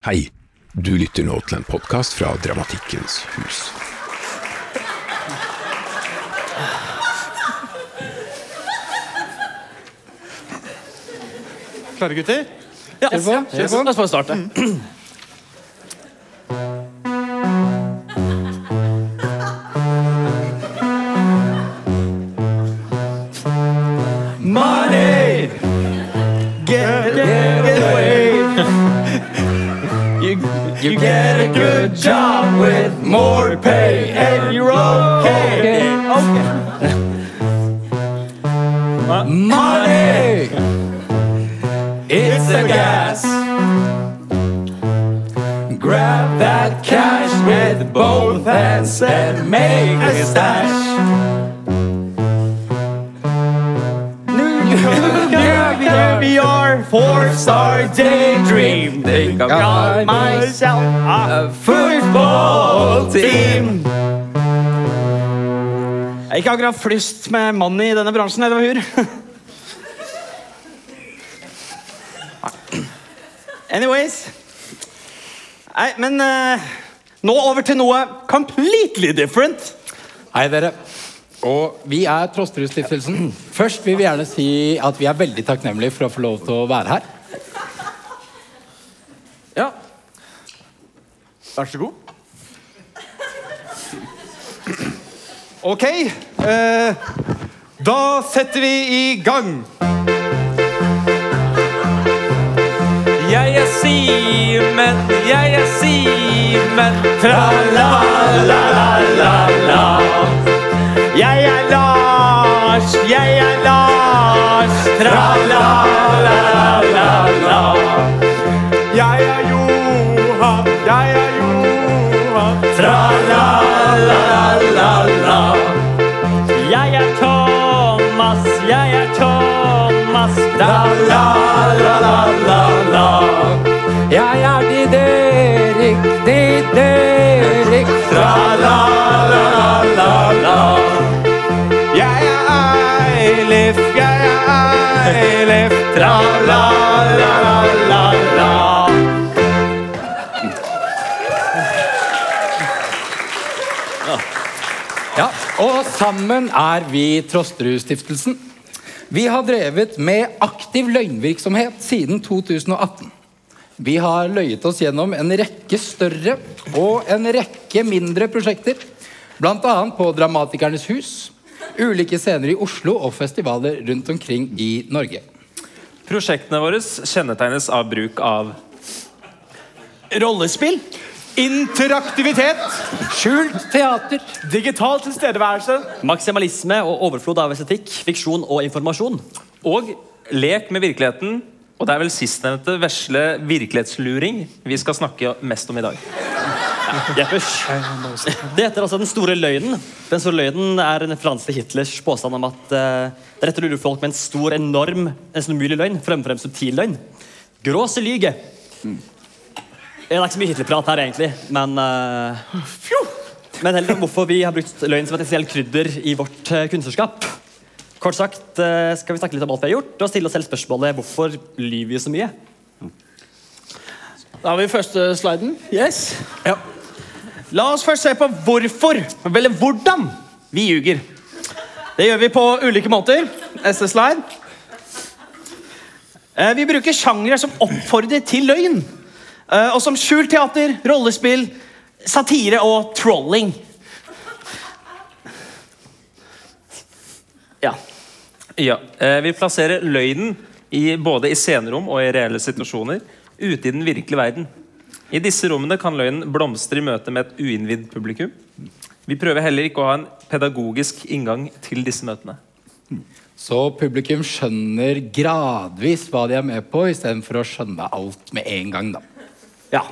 Hei, du lytter nå til en podkast fra Dramatikkens hus. Klare, gutter? Ja, Kjør på. La oss bare starte. With more pay and you're okay. okay. Money! It's the gas. Grab that cash with both hands and make a stash. Me your four-star daydream. Think I got myself a football team. Jeg er ikke akkurat flust med mannen i denne bransjen, eller hva, Hur? Anyways. Nei, men uh, nå over til noe completely different. Hei, dere. Og vi er Trosterud-stiftelsen. Først vil vi gjerne si at vi er veldig takknemlige for å få lov til å være her. Ja. Vær så god. Ok, eh, da setter vi i gang. Jeg er Simen, jeg er Simen. Tra-la-la-la-la. Eilif. Tra-la-la-la-la. Ja, og sammen er vi Trosterud-stiftelsen. Vi har drevet med aktiv løgnvirksomhet siden 2018. Vi har løyet oss gjennom en rekke større og en rekke mindre prosjekter. Bl.a. på Dramatikernes hus, ulike scener i Oslo og festivaler rundt omkring i Norge. Prosjektene våre kjennetegnes av bruk av Rollespill. Interaktivitet. Skjult teater. Digital tilstedeværelse. Maksimalisme og overflod av estetikk, fiksjon og informasjon. og lek med virkeligheten. Og det er vel sistnevnte vesle virkelighetsluring vi skal snakke mest om i dag. Jeppers. Det heter altså Den store løgnen. Den store løgnen er en franske Hitlers påstand om at uh, det er rett å lure folk med en stor, enorm, nesten umulig løgn fremfor en subtil løgn. Gråse lyge. Det er ikke så mye Hitler-prat her, egentlig, men uh, Men heller om hvorfor vi har brukt løgn som et essensielt krydder i vårt uh, kunstnerskap. Kort sagt uh, skal vi snakke litt om alt vi har gjort, og stille oss selv spørsmålet hvorfor lyver vi så mye. Da har vi første sliden. Yes. Ja. La oss først se på hvorfor, eller hvordan, vi ljuger. Det gjør vi på ulike måter. Neste slide. Eh, Vi bruker sjangre som oppfordrer til løgn. Eh, Og som skjult teater, rollespill, satire og trolling. Ja. Ja, eh, Vi plasserer løgnen i, både i scenerom og i reelle situasjoner ute i den virkelige verden. I disse rommene kan løgnen blomstre i møte med et uinnvidd publikum. Vi prøver heller ikke å ha en pedagogisk inngang til disse møtene. Så publikum skjønner gradvis hva de er med på, istedenfor å skjønne alt med en gang. da. Ja.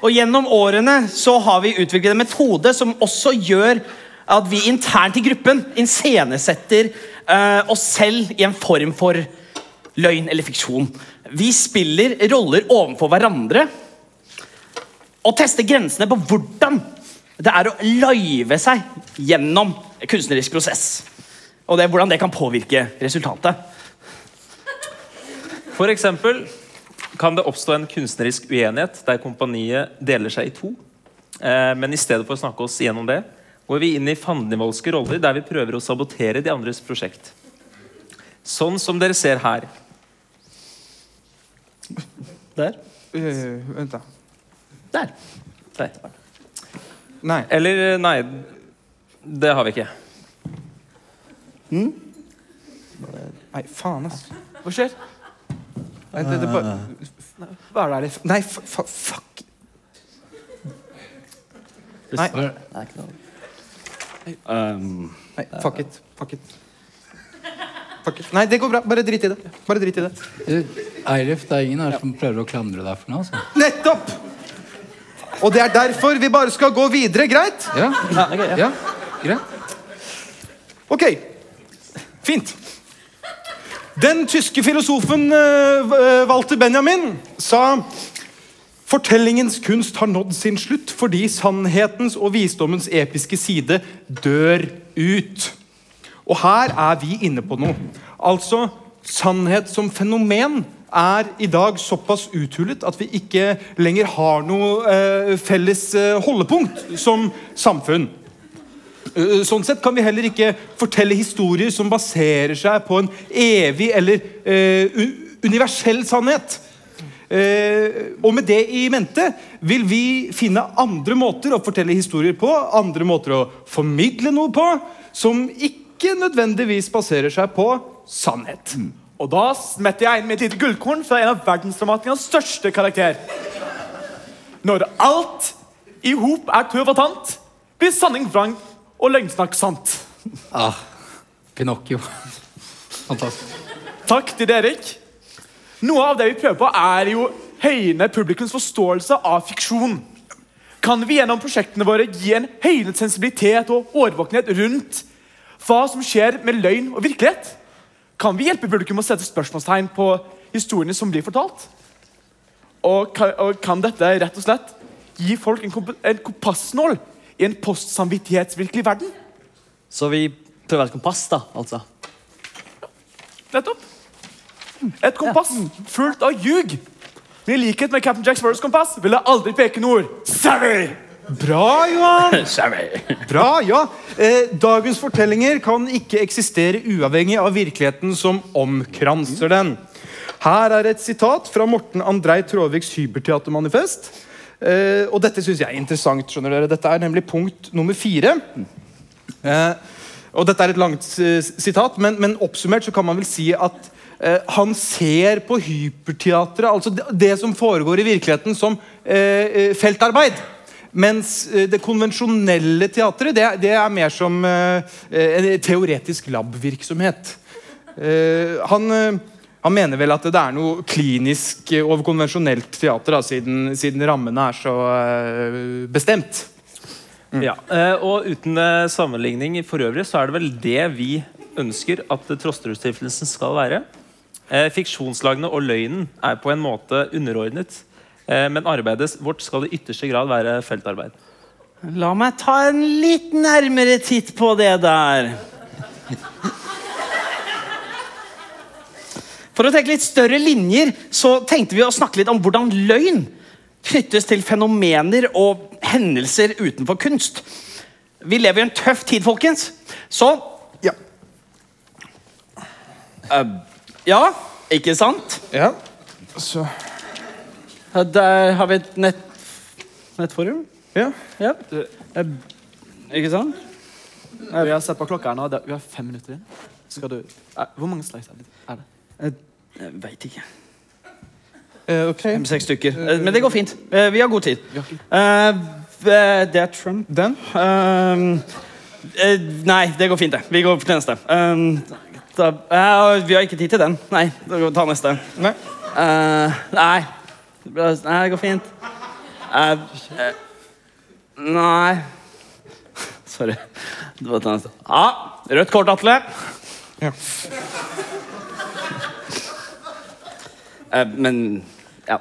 Og gjennom årene så har vi utviklet en metode som også gjør at vi internt i gruppen iscenesetter uh, oss selv i en form for løgn eller fiksjon. Vi spiller roller overfor hverandre og tester grensene på hvordan det er å live seg gjennom en kunstnerisk prosess. Og det, hvordan det kan påvirke resultatet. For eksempel kan det oppstå en kunstnerisk uenighet der kompaniet deler seg i to. Eh, men i stedet for å snakke oss gjennom det, går vi inn i fandenivoldske roller der vi prøver å sabotere de andres prosjekt. Sånn som dere ser her. Der. Uh, vent, da. Der. Der. Nei. Eller eh, nei, det har vi ikke. Nei, faen, ass. Hva skjer? Nei, det, det bare Hva er det Nei, fa fuck. Nei, Nei. Um, nei, fuck it. Fuck it. It. Nei, det går bra. Bare drit i det. Bare drit i det. Eilif, det er ingen her som prøver å klandre deg for noe. Altså. Nettopp! Og det er derfor vi bare skal gå videre, greit? Ja, ja, okay, ja. ja, greit. Ok, fint. Den tyske filosofen eh, eh, Walter Benjamin sa Fortellingens kunst har nådd sin slutt fordi sannhetens og visdommens episke side dør ut. Og her er vi inne på noe. Altså, sannhet som fenomen er i dag såpass uthulet at vi ikke lenger har noe eh, felles eh, holdepunkt som samfunn. Eh, Sånn sett kan vi heller ikke fortelle historier som baserer seg på en evig eller eh, universell sannhet. Eh, og med det i mente vil vi finne andre måter å fortelle historier på, andre måter å formidle noe på, som ikke nødvendigvis baserer seg på sannhet. Og da smetter jeg inn med et lite gullkorn fra en av verdensdramatikers største karakter. Når alt i hop er tøv og tant, blir sanning vrang og løgnsnakk sant. Ah, Pinocchio. Fantastisk. Takk til. Erik. Noe av det vi prøver på, er jo høyne publikums forståelse av fiksjon. Kan vi gjennom prosjektene våre gi en høynet sensibilitet og årvåkenhet rundt hva som skjer med løgn og virkelighet? Kan vi hjelpe publikum å sette spørsmålstegn på historiene som blir fortalt? Og kan, og kan dette rett og slett gi folk en, komp en kompassnål i en postsamvittighetsvirkelig verden? Så vi prøver et kompass, da, altså. Nettopp. Et kompass fullt av ljug. Men i likhet med Captain Jacks First kompass vil jeg aldri peke nord. Savvy! Bra, Johan! Bra, ja. Eh, dagens fortellinger kan ikke eksistere uavhengig av virkeligheten som omkranser den. Her er et sitat fra Morten Andrei Tråviks Hyperteatermanifest. Eh, og dette syns jeg er interessant. skjønner dere. Dette er nemlig punkt nummer fire. Eh, og dette er et langt eh, sitat, men, men oppsummert så kan man vel si at eh, han ser på hyperteatret, altså det, det som foregår i virkeligheten, som feltarbeid. Mens eh, det konvensjonelle teatret det, det er mer som eh, en teoretisk labvirksomhet. Eh, han, han mener vel at det er noe klinisk over konvensjonelt teater, da, siden, siden rammene er så bestemt. Ja, eh, og uten sammenligning for øvrig, så er det vel det vi ønsker at Trosterud-stiftelsen skal være. Fiksjonslagene og løgnen er på en måte underordnet, men arbeidet vårt skal i ytterste grad være feltarbeid. La meg ta en litt nærmere titt på det der. For å tenke litt større linjer så tenkte vi å snakke litt om hvordan løgn knyttes til fenomener og hendelser utenfor kunst. Vi lever i en tøff tid, folkens. Så ja. Uh, ja, ikke sant? Ja. Så Ja, Der har vi et nett, nettforum. Ja. Ja. Jeg, Ikke sant? Vi har sett på klokka her nå. Vi har fem minutter igjen. Skal du er, Hvor mange slides er det? Er det? Jeg veit ikke. Uh, ok. Fem-seks stykker. Uh, Men det går fint. Uh, Vi har god tid. Eh, det er Trump. Den? Eh, nei, det går fint, det. Vi går til neste. Ehm, da, eh, vi har ikke tid til den. Nei, da går vi ta neste. Nei. Eh, nei. Nei, det går fint. Uh, uh, nei Sorry. Det var neste. Ja, rødt kort, Atle. Ja. Uh, men ja.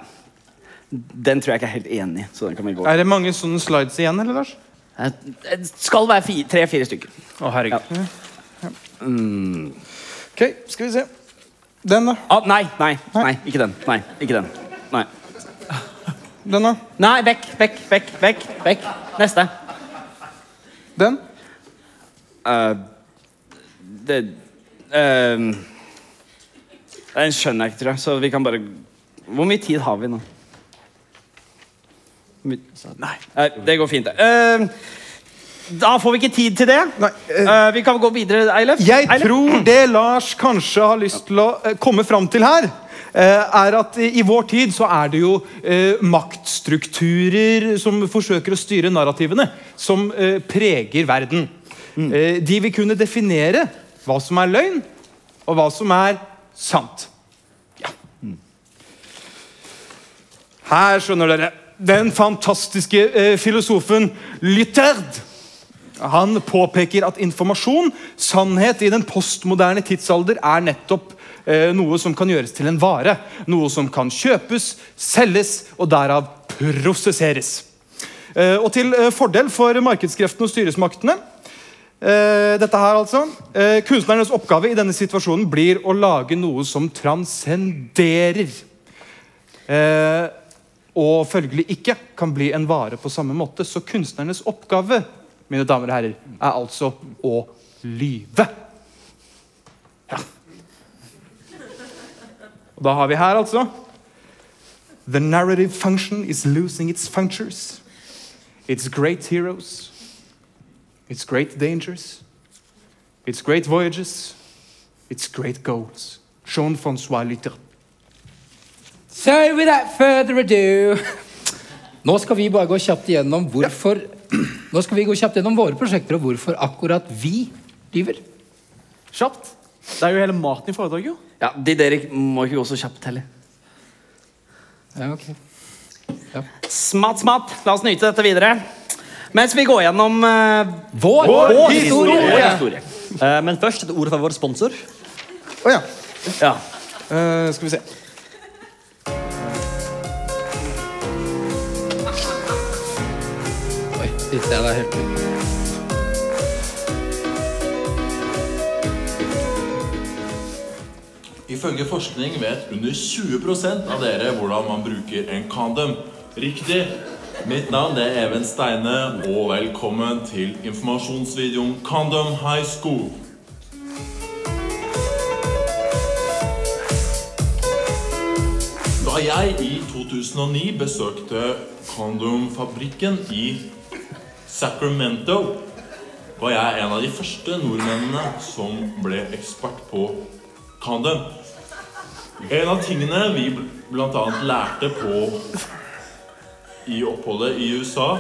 Den tror jeg ikke er helt enig i, så den kan vi gå. Er det mange sånne slides igjen, eller, Lars? Eh, Det skal være tre-fire stykker. Å, herregud. Ok, skal vi se. Den, da. Ah, nei, nei, nei, ikke den. Nei, ikke den. Den, da? Nei, vekk, vekk, vekk, vekk. vekk. Neste. Den? Uh, det uh, Den skjønner jeg ikke, tror jeg. Så vi kan bare Hvor mye tid har vi nå? My... Nei. Det går fint, det. Uh, da får vi ikke tid til det. Nei, uh, uh, vi kan gå videre, Eilef. Jeg Eilef? tror det Lars kanskje har lyst til å uh, komme fram til her, er at i vår tid så er det jo eh, maktstrukturer som forsøker å styre narrativene, som eh, preger verden. Eh, de vil kunne definere hva som er løgn, og hva som er sant. Ja. Her skjønner dere. Den fantastiske eh, filosofen Lytterd han påpeker at informasjon, sannhet i den postmoderne tidsalder, er nettopp eh, noe som kan gjøres til en vare. Noe som kan kjøpes, selges og derav prosesseres. Eh, og til eh, fordel for markedskreftene og styresmaktene eh, dette her altså, eh, Kunstnernes oppgave i denne situasjonen blir å lage noe som transcenderer. Eh, og følgelig ikke kan bli en vare på samme måte. Så kunstnernes oppgave mine damer og herrer, er altså å lyve. Og da har vi her altså The narrative function is losing its functures. Its great heroes. Its great dangers. Its great voyages. Its great goals. Jean-François Lytter. So without further ado Nå skal vi bare gå kjapt igjennom hvorfor Nå skal vi gå kjapt gjennom våre prosjekter og hvorfor akkurat vi lyver. Kjapt. Det er jo hele maten i foredraget. jo. Ja, De dere må ikke gå så kjapt heller. Ja, ok. Smatt, smatt. La oss nyte dette videre. Mens vi går gjennom uh, Vår, vår historie! historie. historie. Uh, Men først et ord fra vår sponsor. Å ja. Ja. Uh, skal vi se. Oi, det er helt Ifølge forskning vet under 20% av dere hvordan man bruker en kondom. Riktig. Mitt navn er Even Steine, og velkommen til informasjonsvideoen Condom High School. Da jeg i 2009 besøkte kondomfabrikken i Sacramento, var jeg en av de første nordmennene som ble ekspert på kondom. En av tingene vi bl.a. lærte på i oppholdet i USA,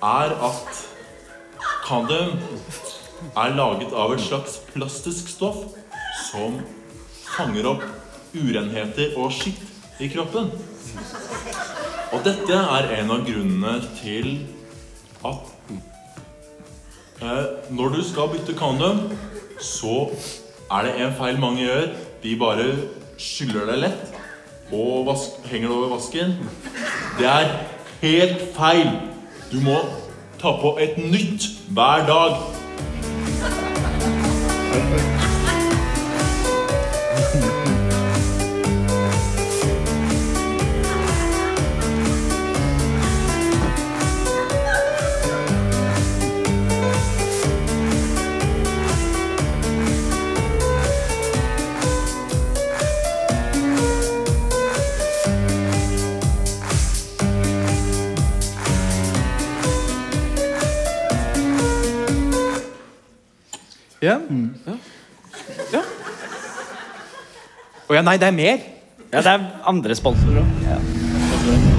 er at kondom er laget av et slags plastisk stoff som fanger opp urenheter og skitt i kroppen. Og dette er en av grunnene til at eh, når du skal bytte kondom, så er det en feil mange gjør. De bare skyller det lett og vask, henger det over vasken. Det er helt feil. Du må ta på et nytt hver dag. Ja. Ja. Å ja, nei, det er mer. ja, det er andre sponsorer òg.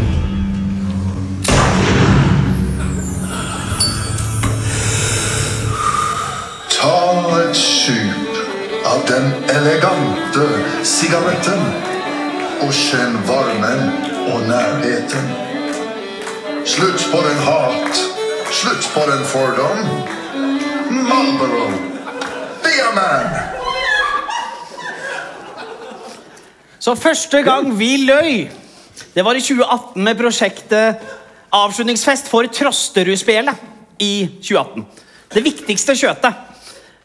Ta et skyp av den elegante sigaretten og kjenn varmen og nærheten. Slutt på den hat, slutt på den fordom. Marlboro, be a man. Så første gang vi løy, det var i 2018 med prosjektet Avslutningsfest for Trosterud-spelet i 2018. Det viktigste skjøtet.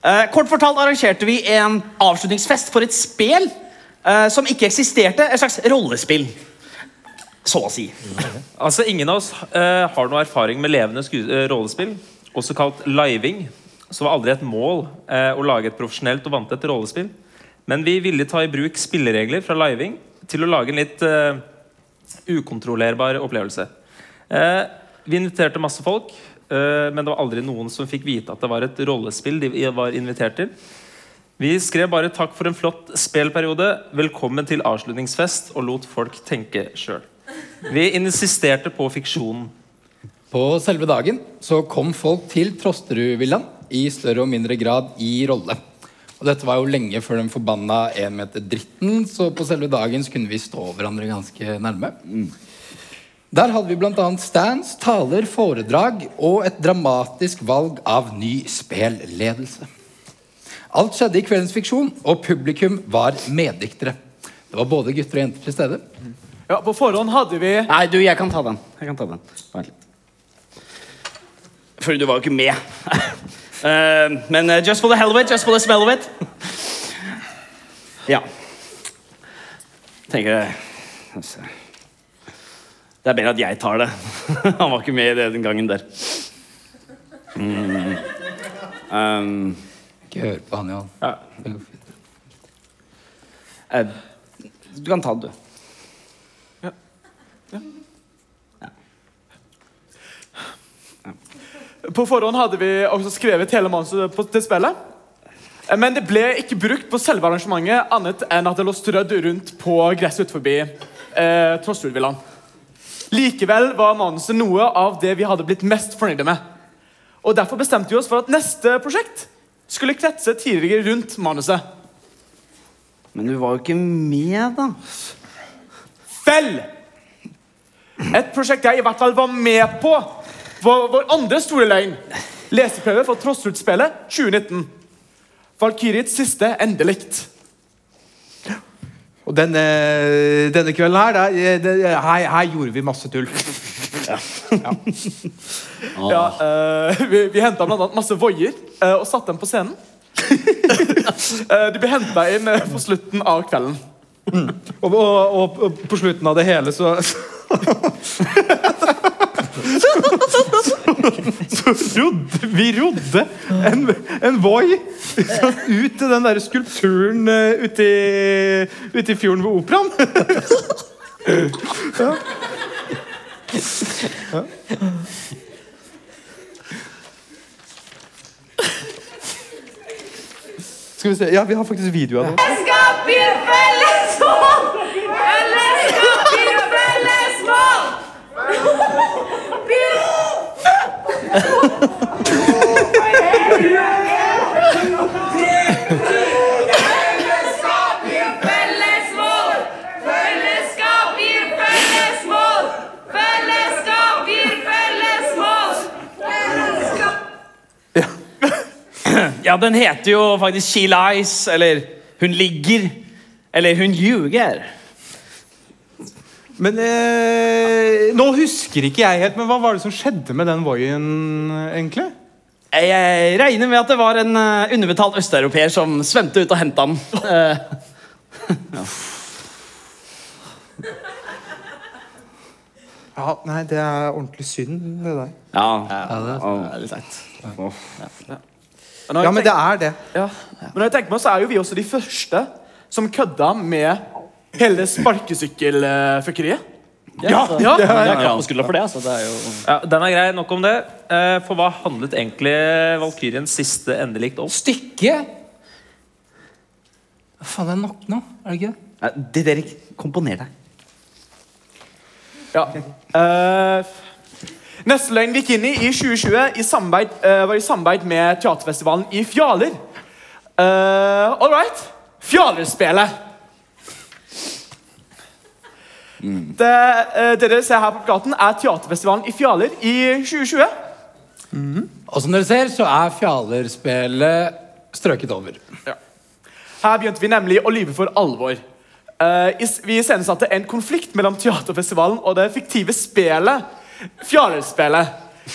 Eh, kort fortalt arrangerte vi en avslutningsfest for et spel eh, som ikke eksisterte, et slags rollespill. så å si. Altså, Ingen av oss eh, har noe erfaring med levende rollespill, også kalt living. Så var aldri et mål eh, å lage et profesjonelt og vanntett rollespill. Men vi ville ta i bruk spilleregler fra living til å lage en litt eh, ukontrollerbar opplevelse. Eh, vi inviterte masse folk, eh, men det var aldri noen som fikk vite at det var et rollespill de var invitert til. Vi skrev bare 'takk for en flott spelperiode', 'velkommen til avslutningsfest' og lot folk tenke sjøl. Vi insisterte på fiksjonen. På selve dagen så kom folk til Trosterudvillaen i større og mindre grad i rolle. Og dette var jo lenge før den forbanna en meter dritten, så på selve dagen så kunne vi stå hverandre ganske nærme. Der hadde vi bl.a. stands, taler, foredrag og et dramatisk valg av ny spelledelse. Alt skjedde i kveldens fiksjon, og publikum var meddiktere. Det var både gutter og jenter til stede. Ja, På forhånd hadde vi Nei, du, jeg kan ta den. Jeg kan ta den. Vent litt. For du var jo ikke med. Eh, men uh, just for the hell of it, just for the smell of it. Ja. Tenker jeg se. Det er bedre at jeg tar det. Han var ikke med i det den gangen der. Mm. Um, Ikke hør på han, Johan. ja. Uh, Du kan ta det, du. På forhånd hadde vi også skrevet hele manuset på- til spillet. Eh, Men det ble ikke brukt på selve arrangementet, annet enn at det lå strødd rundt på gresset utenfor eh, Trosterudvillaen. Likevel var manuset noe av det vi hadde blitt mest fornøyde med. Og Derfor bestemte vi oss for at neste prosjekt skulle kretse tidligere rundt manuset. Men du var jo ikke med, da. Vel! Et prosjekt jeg i hvert fall var med på, var vår andre store løgn. Leseprøve for Trossrud-spelet 2019. Valkyriets siste endelikt. Og denne, denne kvelden her, der, eh, det, her, her gjorde vi masse tull. Ja, eh, vi vi henta bl.a. masse voier uh, og satte dem på scenen. uh, de ble henta inn eh, på slutten av kvelden. Og, og, og, og på slutten av det hele så Så, så rodde vi rodde en, en Voi ut til den der skulpturen eh, ute i, ute i fjorden ved operaen. ja. Ja. Skal vi se Ja, vi har faktisk video av det. Den heter jo faktisk She Lies, eller Hun ligger, eller Hun ljuger. Men eh, Nå husker ikke jeg helt, men hva var det som skjedde med den Voien, egentlig? Jeg, regner med at det var en eh, underbetalt østeuropeer som svømte ut og henta den. Eh, Ja, Nei, det er ordentlig synd, det der. ja, det er- litt seint. når Ja, tenker, men det er det. Ja. Men når jeg tenker meg, så er jo vi også de første som kødda med hele sparkesykkelfuckeriet. Ja, Ja. ja, ja, for det, altså. Det er jo Ja, Den er grei. Nok om det. Eh, For hva handlet egentlig Valkyriens siste endelikt om? Stykket Hva faen, det er nok nå, er det ikke det? Ja, Det dere komponer deg. Ja. Okay. neste løgn vi gikk inn i i 2020 i samarbeid, uh, var i samarbeid med teaterfestivalen i Fjaler. Uh, All right. Fjalerspillet. Det, uh, det dere ser her på plakaten, er teaterfestivalen i Fjaler i 2020. Og som dere ser, så er Fjalerspillet strøket over. Her begynte vi nemlig å lyve for alvor. Uh, vi iscenesatte en konflikt mellom teaterfestivalen og det fiktive spelet Fjalerspillet.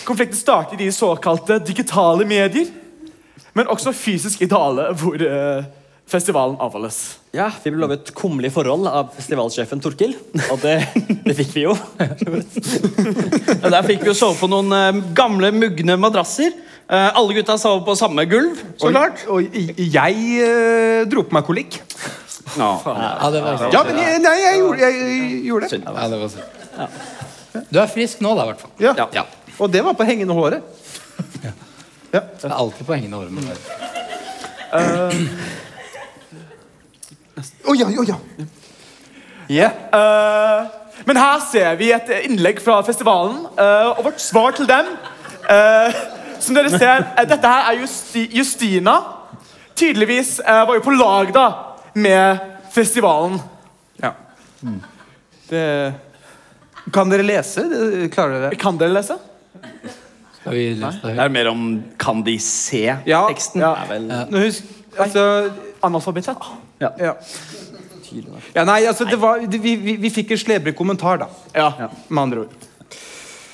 Konflikten startet i de såkalte digitale medier, men også fysisk ideale, hvor uh, festivalen avholdes. Ja, Vi ble lovet kummerlige forhold av festivalsjefen Torkil, og det, det fikk vi jo. Ja, Der fikk vi jo sove på noen uh, gamle, mugne madrasser. Uh, alle gutta sov på samme gulv, så Og, klart. og jeg dro på meg kolikk. Ja, det var Ja, men jeg, nei, jeg gjorde, jeg, gjorde det. Ja, det var synd. Du er frisk nå, da, i hvert fall. Ja. Ja. Og det var på hengende håret. Ja. Det er alltid på hengende håret. Men Å ja, å ja. Eh, men her ser vi et innlegg fra festivalen, uh, og vårt svar til dem Uh, Som dere ser, eh, dette her er Justi Justina. Tydeligvis var jo på lag da med festivalen. ja. Det Kan dere lese? Klarer dere? Kan dere lese? skal vi lese det Det er mer om kan de se Ja. teksten. Ja. Er vel, Nå Husk, altså Analfabet. ja. ja, nei, altså det var, det, vi, vi, vi fikk en slebrig kommentar, da. Ja. Med andre ord.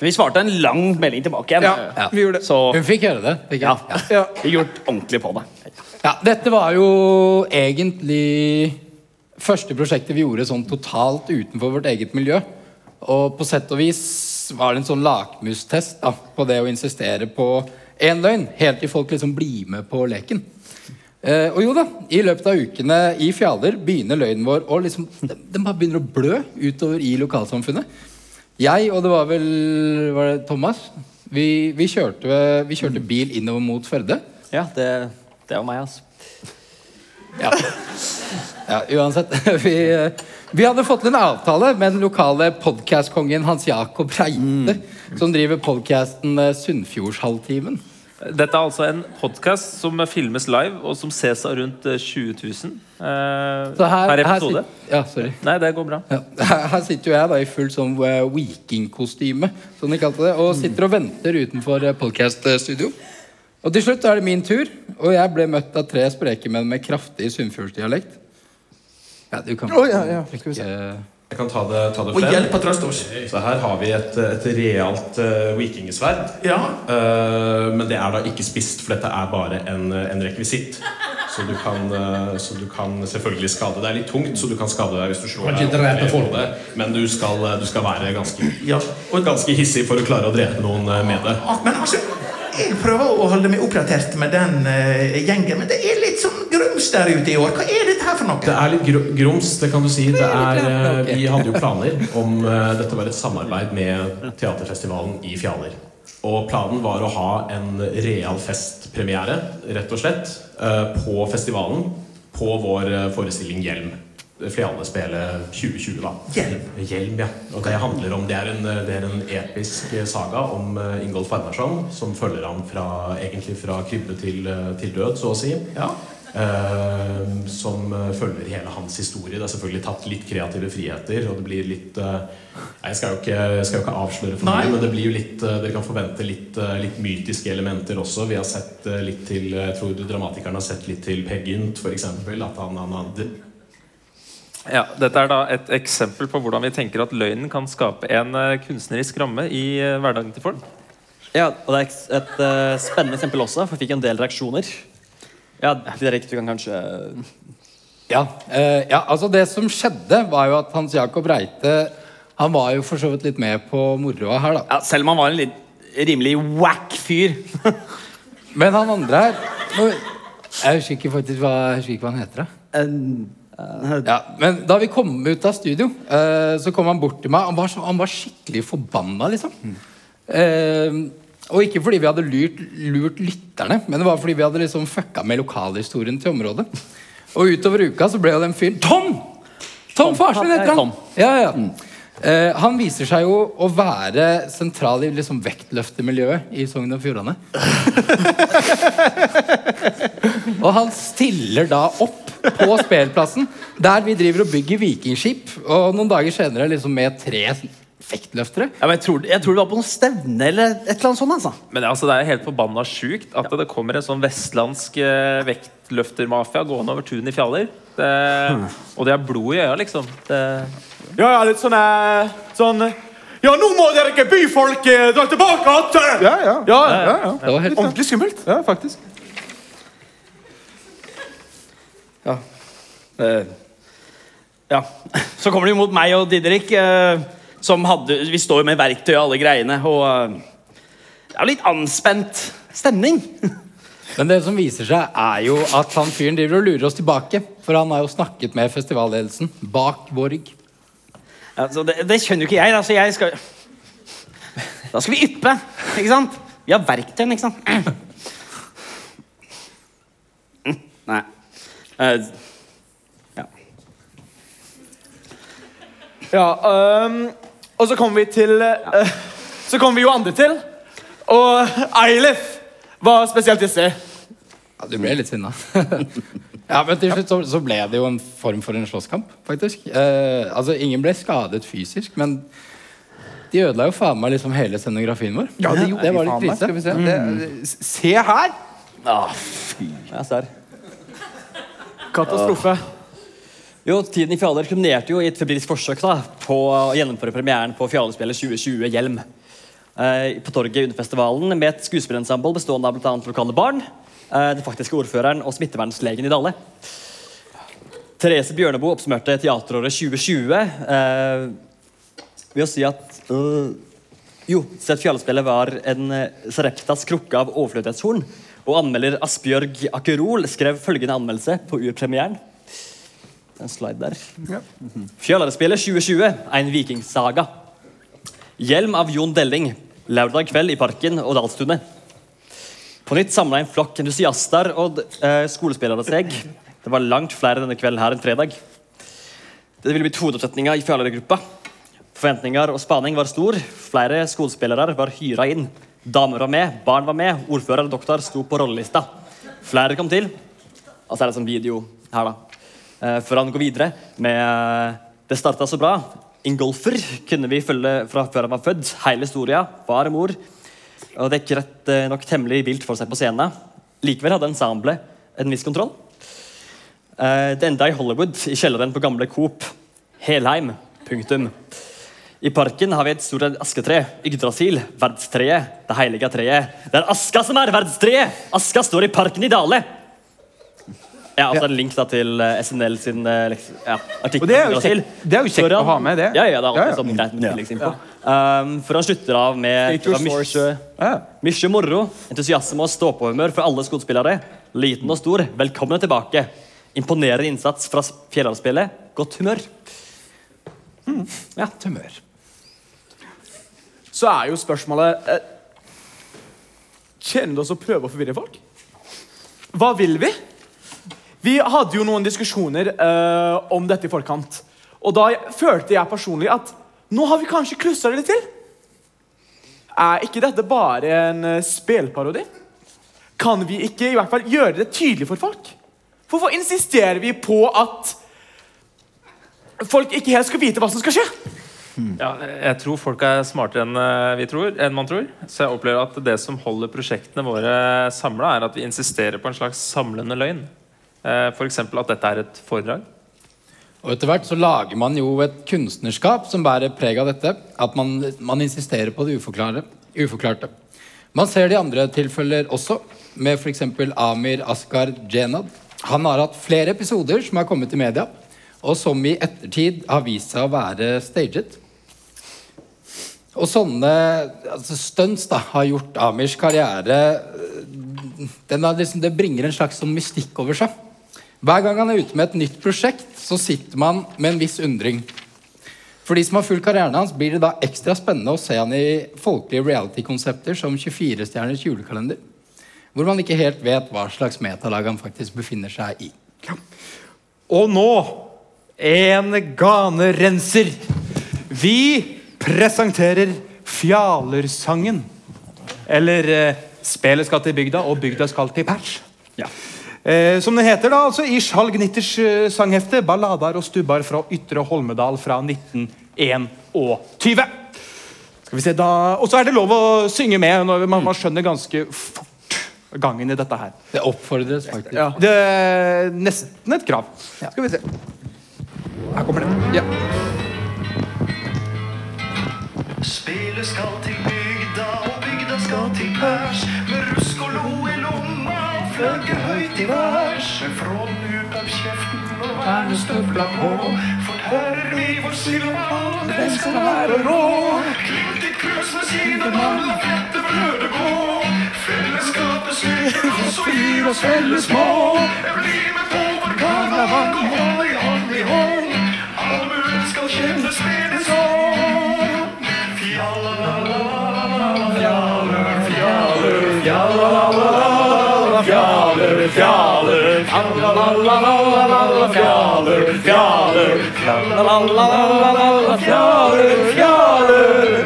Vi svarte en lang melding tilbake igjen. Ja, vi gjorde det. Så Hun fikk gjøre det. Fikk ja, jeg? Ja. vi gjort ordentlig på det. Ja, dette var jo egentlig første prosjektet vi gjorde sånn totalt utenfor vårt eget miljø. Og på sett og vis var det en sånn lakmustest da, på det å insistere på én løgn, helt til folk liksom blir med på leken. Eh, og jo da, i løpet av ukene i Fjaler begynner løgnen vår å liksom Den, den bare begynner å blø utover i lokalsamfunnet. Jeg og det var vel var det Thomas vi, vi, kjørte, vi kjørte bil innover mot Førde. Ja, det, det var meg, altså. Ja. ja, uansett. Vi, eh, vi hadde fått en avtale med den lokale podkastkongen Hans Jakob Reite, som driver podkasten Sunnfjordshalvtimen. Dette er altså en podkast som filmes live, og som ses av rundt eh, 20 000 eh, her, per her episode. sit- ja, sorry. Nei, det går bra. Ja. Her, her sitter jo jeg da i fullt sånn eh, vikingkostyme, som de kalte det, og sitter og venter utenfor podkaststudio. podcaststudio. Og til slutt er det min tur, og jeg ble møtt av tre spreke menn med kraftig sunnfjordsdialekt. Ja, du kan oh, ja, ja. Skal vi se. Jeg kan ta det, ta det Og frem. hjelp av trøst oss. Så her har vi et, et realt uh, vikingesverd. Ja. Uh, men det er da ikke spist, for dette er bare en, en rekvisitt. Så du, kan, uh, så du kan selvfølgelig skade Det er litt tungt, så du kan skade deg hvis du slår deg. drepe folk. det, Men du skal, du skal være ganske, Ja. ganske hissig for å klare å drepe noen eh, med det. Ah, Men altså, jeg prøver å holde meg oppdatert med den uh, gjengen, men det er litt sånn grums der ute i år. Hva er dette her for noe? Det er litt gr grums, det kan du si. Det er, uh, vi hadde jo planer om uh, Dette var et samarbeid med teaterfestivalen i Fjaler. Og planen var å ha en real festpremiere, rett og slett, på festivalen. På vår forestilling Hjelm. Spiller 2020, da. Hjelm? Hjelm, ja. Og det handler om Det er en, det er en episk saga om eh, Ingolf Arnarsson, som følger ham fra, egentlig fra krybbe til, eh, til død, så å si. Ja. Eh, som eh, følger hele hans historie. Det er selvfølgelig tatt litt kreative friheter. Og det blir litt eh, nei, Jeg skal jo ikke, skal jo ikke avsløre for mye, men det blir jo litt dere kan forvente litt, litt mytiske elementer også. Vi har sett litt til Jeg tror dramatikeren har sett litt til Per Gynt, f.eks. At han, han hadde Ja, dette er da et eksempel på hvordan vi tenker at løgnen kan skape en eh, kunstnerisk ramme i eh, hverdagen til folk. Ja, og det er et, et eh, spennende eksempel også, for jeg fikk en del reaksjoner. Ja, Fredrik, du kan kanskje Ja, uh, ja, altså det som skjedde var jo at Hans Jakob Reite Han var jo for så vidt litt med på moroa her, da. Ja, selv om han var en litt rimelig wack fyr. Men han andre her nå, Jeg husker ikke faktisk hva, husker ikke hva han heter. da. Ja, men da vi kom ut av studio, eh, så kom han bort til meg. Han var, så, han var skikkelig forbanna, liksom. Eh, og ikke fordi vi hadde lurt, lurt lytterne, men det var fordi vi hadde liksom fucka med lokalhistorien til området. Og utover uka så ble jo den fyren Tom! Tom Farsen heter han! Ja, Ja, Mm. Eh, han viser seg jo å være sentral i liksom vektløftemiljøet i Sogn og Fjordane. og han stiller da opp på spelplassen, der vi driver og bygger vikingskip. Og noen dager senere liksom med tre vektløftere. Ja, men jeg, tror, jeg tror det var på noen stevne eller et eller annet sånt. altså. Men altså, det er helt forbanna sjukt at det kommer en sånn vestlandsk eh, vektløftermafia gående over tunet i Fjaler. Det, og det er blod i øya, liksom. Det, Ja, ja, litt sånn eh, Sånn Ja, nå må dere ikke byfolk eh, dra tilbake igjen! Ja, ja. Ja, ja, ja. Det var helt Ordentlig skummelt. ja faktisk. Ja. Eh, ja. Så kommer de mot meg og Didrik, eh, som hadde Vi står jo med verktøy og alle greiene, og eh, det er jo litt anspent stemning. Men det som viser seg, er jo at han fyren driver og lurer oss tilbake. For han har jo snakket med festivalledelsen bak vår rygg. Altså, det, det skjønner jo ikke jeg. Altså, jeg skal Da skal vi yppe, ikke sant? Vi har verktøyene, ikke sant? Mm, Nei. Eh, Ja, øhm, og så kommer vi til øh, Så kommer vi jo andre til. Og Eilif var spesielt hissig. Ja, du ble litt sinna. ja, men til slutt så, så ble det jo en form for en slåsskamp, faktisk. Eh, altså, ingen ble skadet fysisk, men de ødela jo faen meg liksom hele scenografien vår. Ja, det gjorde det var litt krise. Skal vi se. Det, se her! Ah, fy. Jeg ser. Katastrofe. Jo, Tiden i Fjaler kulminerte jo i et febrilsk forsøk da, på å gjennomføre premieren på Fjalespillet 2020 Hjelm. Eh, på torget under festivalen med et skuespillerensemble bestående av bl.a. lokale barn, eh, den faktiske ordføreren og smittevernlegen i Dale. Therese Bjørneboe oppsummerte teateråret 2020 eh, ved å si at øh, jo, Sett Fjallespillet var en eh, Sareptas krukke av overflødighetshorn. Og anmelder Asbjørg Akerol skrev følgende anmeldelse på urpremieren. En slide der. Fjallespillet 2020, en vikingsaga. Hjelm av Jon Delling. Lørdag kveld i Parken og Dalstunet. På nytt samla en flokk entusiaster og eh, skolespillere seg. Det var langt flere denne kvelden her enn fredag. Det ville blitt hovedoppsetninga i Fjalergruppa. Forventninger og spaning var stor. Flere skolespillere var hyra inn. Damer var med, barn var med, ordfører og doktor sto på rollelista. Flere kom til. Og så er det en sånn video her, da. Eh, før han går videre med eh, Det starta så bra. Ingolfer kunne vi følge fra før han var født. Hele historia, far og mor. Og det gikk rett eh, nok temmelig vilt for seg på scenen. Likevel hadde ensemblet en viss kontroll. Det enda i Hollywood, i kjelleren på gamle Coop. Helheim. Punktum. I parken har vi et stort asketre. Yggdrasil. Verdstreet. Det hellige treet. Det er aska som er verdstreet! Aska står i parken i Dale. Ja, altså En link da til eh, SNL sin eh, ja, artikkel. Og det er jo om kjekt- det er jo kjekt han, å ha med det. Ja, ja, det er alltid Ja, ja. sånn greit med tilleggsinfo. Um, for han slutter av med mye, moro, entusiasme og stå-på-humør for alle skuespillere. Liten og stor, velkommen tilbake. Imponerende innsats fra Fjellavspillet. Godt humør. Ja, humør. Så er jo spørsmålet eh, Kjenner det oss å prøve å forvirre folk? Hva vil vi? Vi hadde jo noen diskusjoner eh, om dette i forkant. Og da følte jeg personlig at nå har vi kanskje klussa det litt til. Er ikke dette bare en uh, spelparodi? Kan vi ikke i hvert fall gjøre det tydelig for folk? Hvorfor insisterer vi på at folk ikke helt skal vite hva som skal skje? Ja, jeg tror folk er smartere enn eh, vi tror, enn man tror. Så jeg opplever at det som holder prosjektene våre samla, er at vi insisterer på en slags samlende løgn. Eh, F.eks. at dette er et foredrag. Og etter hvert så lager man jo et kunstnerskap som bærer preg av dette. At man, man insisterer på det uforklarte. Man ser det i andre tilfeller også, med f.eks. Amir Askar Jenad. Han har hatt flere episoder som har kommet i media, og som i ettertid har vist seg å være staged. Og sånne altså stunts da, har gjort Amirs karriere liksom, Det bringer en slags sånn mystikk over seg. Hver gang han er ute med et nytt prosjekt, så sitter man med en viss undring. For de som har fulgt karrieren hans, blir det da ekstra spennende å se han i folkelige reality-konsepter som 24-stjerners julekalender. Hvor man ikke helt vet hva slags metalag han faktisk befinner seg i. Og nå en ganerenser. Vi presenterer Fjalersangen. Eller eh, Spelet skal til bygda, og bygda skal til pers. Eh, som det heter da, altså i Skjalg Nitters eh, sanghefte 'Ballader og stubbar fra Ytre Holmedal' fra 1921. Skal vi se da, Og så er det lov å synge med. Når man, man skjønner ganske fort gangen i dette her. Det oppfordres faktisk. Det er nesten et krav. Skal vi se. Her kommer det. Ja. Spelet skal til bygda, og bygda skal til pers. Med rusk og lo i lomma, og flagget høyt i værs. Fra fråden ut av kjeften og vernestøvla på. forteller vi vår sildemann, den skal være rå. Glimt i krus med sidemann, fette brødet gå. Fellesskapet styrker oss og gir oss felles mål. Bli med på vår karneval, Fjader, fjader, fjader. Fjader, fjader.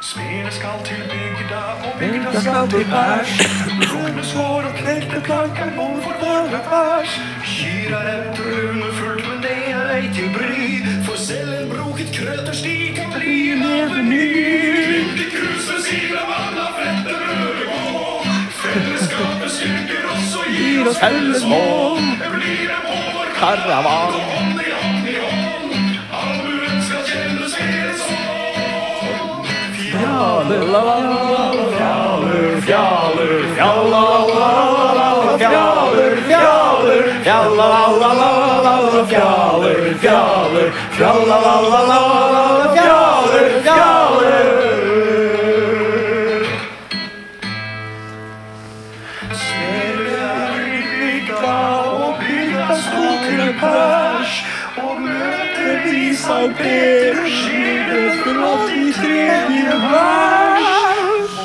Smeden de til bygda, og bygda skal til pers. Rone svår og knekte planker, bom for bare pers. Kyr men det er ei til en. Klipp de. blir oss fulle små. Karavan. Fjaler, la, la, la, fjaler, fjaler, fjalla, la, la, la, fjaler, fjaler, fjalla, la, la, la, fjaler, fjaler, fjalla, la, la, la, fjaler. zo'n pip. De klok die in je waar.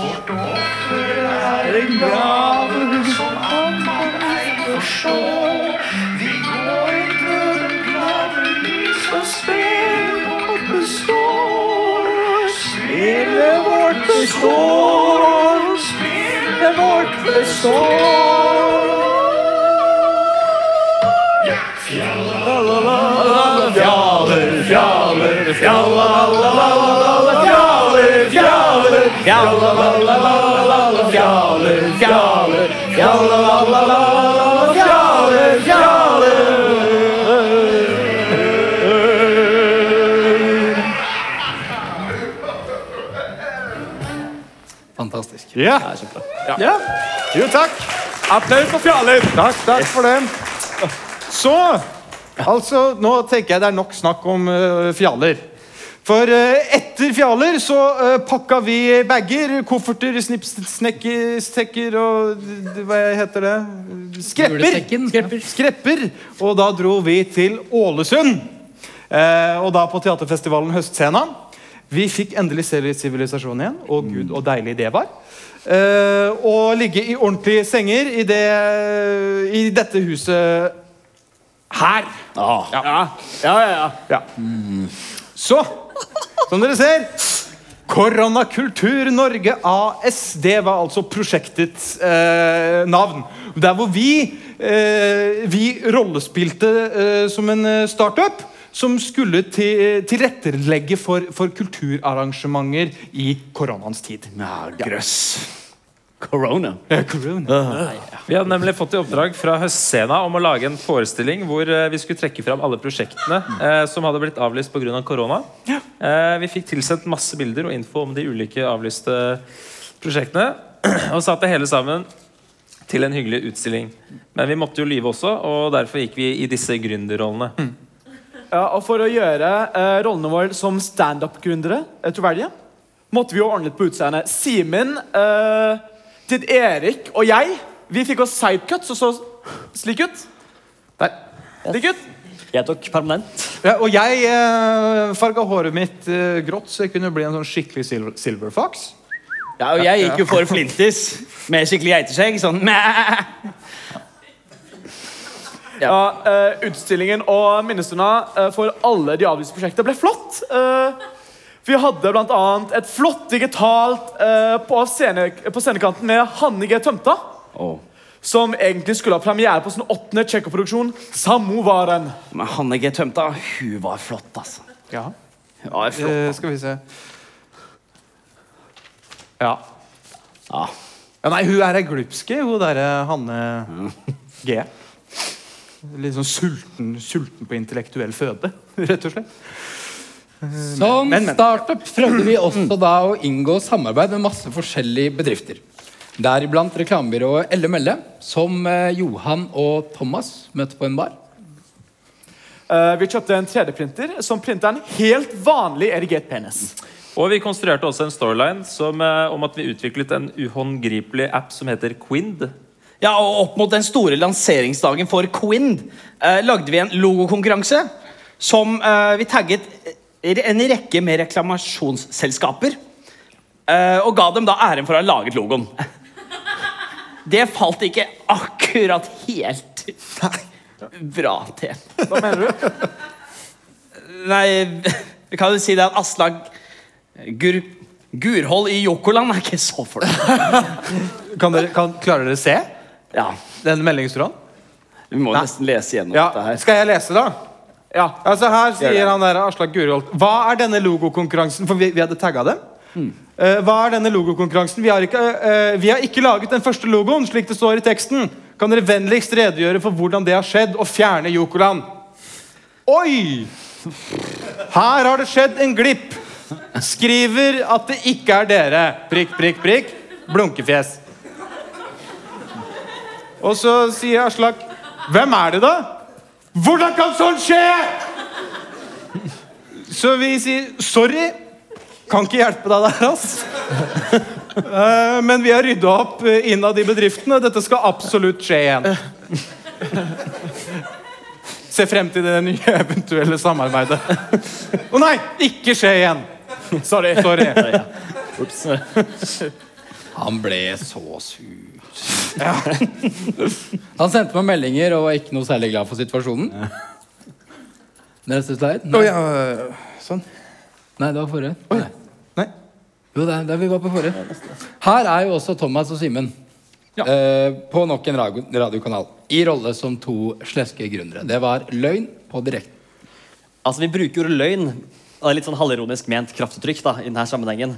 Wordt opgeruimd. Ik brave zo'n allemaal eigen Die gooit een kladder die gespeeld op een stoor. Wordt gestoord. Spelen wordt. Ja, la la la. Fantastisch. Ja. Ja, super. Ja. ja. Jo, takk. Applaus for Fjallup. Takk, takk yes. Altså, nå tenker jeg det er nok snakk om uh, fjaler. For uh, etter fjaler så uh, pakka vi bager, kofferter, snipsnekker, stekker og hva heter det? Skrepper. Skrepper. Skrepper. Og da dro vi til Ålesund. Eh, og da på teaterfestivalen Høstscena. Vi fikk endelig se litt sivilisasjon igjen, og gud, og deilig det var. Uh, og ligge i ordentlige senger i, det, i dette huset her. Ja, ja, ja. ja. Ja. Så, som dere ser Koronakultur Norge AS. Det var altså prosjektets eh, navn. Der hvor vi, eh, vi rollespilte eh, som en eh, startup som skulle til, tilrettelegge for, for kulturarrangementer i koronaens tid. Ja, grøss. Corona. Ja, corona. Vi hadde nemlig fått i oppdrag fra Høstscena om å lage en forestilling hvor eh, vi skulle trekke fram alle prosjektene eh, som hadde blitt avlyst pga. korona. Eh, vi fikk tilsendt masse bilder og info om de ulike avlyste prosjektene. Og satte hele sammen til en hyggelig utstilling. Men vi måtte jo lyve også, og derfor gikk vi i disse gründerrollene. Ja, og For å gjøre eh, rollene våre som standup-gründere troverdige, måtte vi jo ordne litt på utseendet. Simen, eh, Tid Erik og jeg vi fikk oss sidecuts og så slik ut. Der. Slik ut. Jeg tok permanent. Ja, og jeg eh, farga håret mitt eh, grått, så jeg kunne bli en sånn skikkelig silver, silver fox. Ja, og jeg gikk jo for Flintis med skikkelig geiteskjegg. Sånn mæ. Ja, eh, utstillingen og minnestunda eh, for alle de avlyste prosjektene ble flott. Eh, vi hadde bl.a. et flott digitalt eh, på, scene, på scenekanten med Hanne G. Tømta. Som egentlig skulle ha premiere på sin åttende tsjekkoproduksjon, Samovaren. Men Hanne G. Tømta, hun var flott, altså. Ja. Hun var flott. Eh, skal vi se Ja. Ja. ja nei, hun er ei glupske, hun derre Hanne G. Litt sånn sulten, sulten på intellektuell føde, rett og slett. Som Men, men. startup prøvde vi også da å inngå samarbeid med masse forskjellige bedrifter. Deriblant reklamebyrået Elle Melle, som eh, Johan og Thomas møtte på en bar. Eh, vi kjøpte en 3D-printer som printa en helt vanlig erigert penis. Og vi konstruerte også en storyline som, eh, om at vi utviklet en uhåndgripelig app som heter Quind. Ja, og Opp mot den store lanseringsdagen for Quind eh, lagde vi en logokonkurranse som eh, vi tagget eh, en rekke med reklamasjonsselskaper. eh, og ga dem da æren for å ha laget logoen. Det falt ikke akkurat helt bra til. Hva mener du? Nei, vi kan jo si det at Aslag Gur, Gurhold i Jokoland er ikke så fornøyd. Kan dere, kan, klarer dere se Ja, den meldingstråden? vi må Nei. nesten lese gjennom Ja. dette her. Skal jeg lese, da? Ja. Altså Her sier han der Aslak Guriholt Hva er denne logokonkurransen? For vi, vi hadde tagga dem. Eh, hva er denne logokonkurransen? Vi har, ikke, eh, vi har ikke laget den første logoen, slik det står i teksten. Kan dere vennligst redegjøre for hvordan det har skjedd, og fjerne Jokoland? Oi! Her har det skjedd en glipp. Skriver at det ikke er dere. Prikk, prikk, prikk. Blunkefjes. Og så sier Aslak Hvem er det, da? Hvordan kan sånt skje?! Så vi sier sorry. Kan ikke hjelpe deg der, ass. Eh, Men vi har rydda opp eh, innad i bedriftene. dette skal absolutt skje igjen. Se frem til det nye eventuelle samarbeidet. Å nei! Ikke skje igjen! Sorry. Sorry. Han ble så sur. Han sendte meg meldinger og var ikke noe særlig glad for situasjonen. Neste slide? Å Nei. ja, sånn. Nei, det var forrige. Oi. Nei. Nei. Jo, det er der vi var på forrige. Her er jo også Thomas og Simen. Eh, på nok en radio radiokanal. I rolle som to sleske gründere. Det var løgn på direkte. Altså, Vi bruker ordet løgn. og Det er litt sånn halvironisk ment kraftuttrykk da, i denne sammenhengen.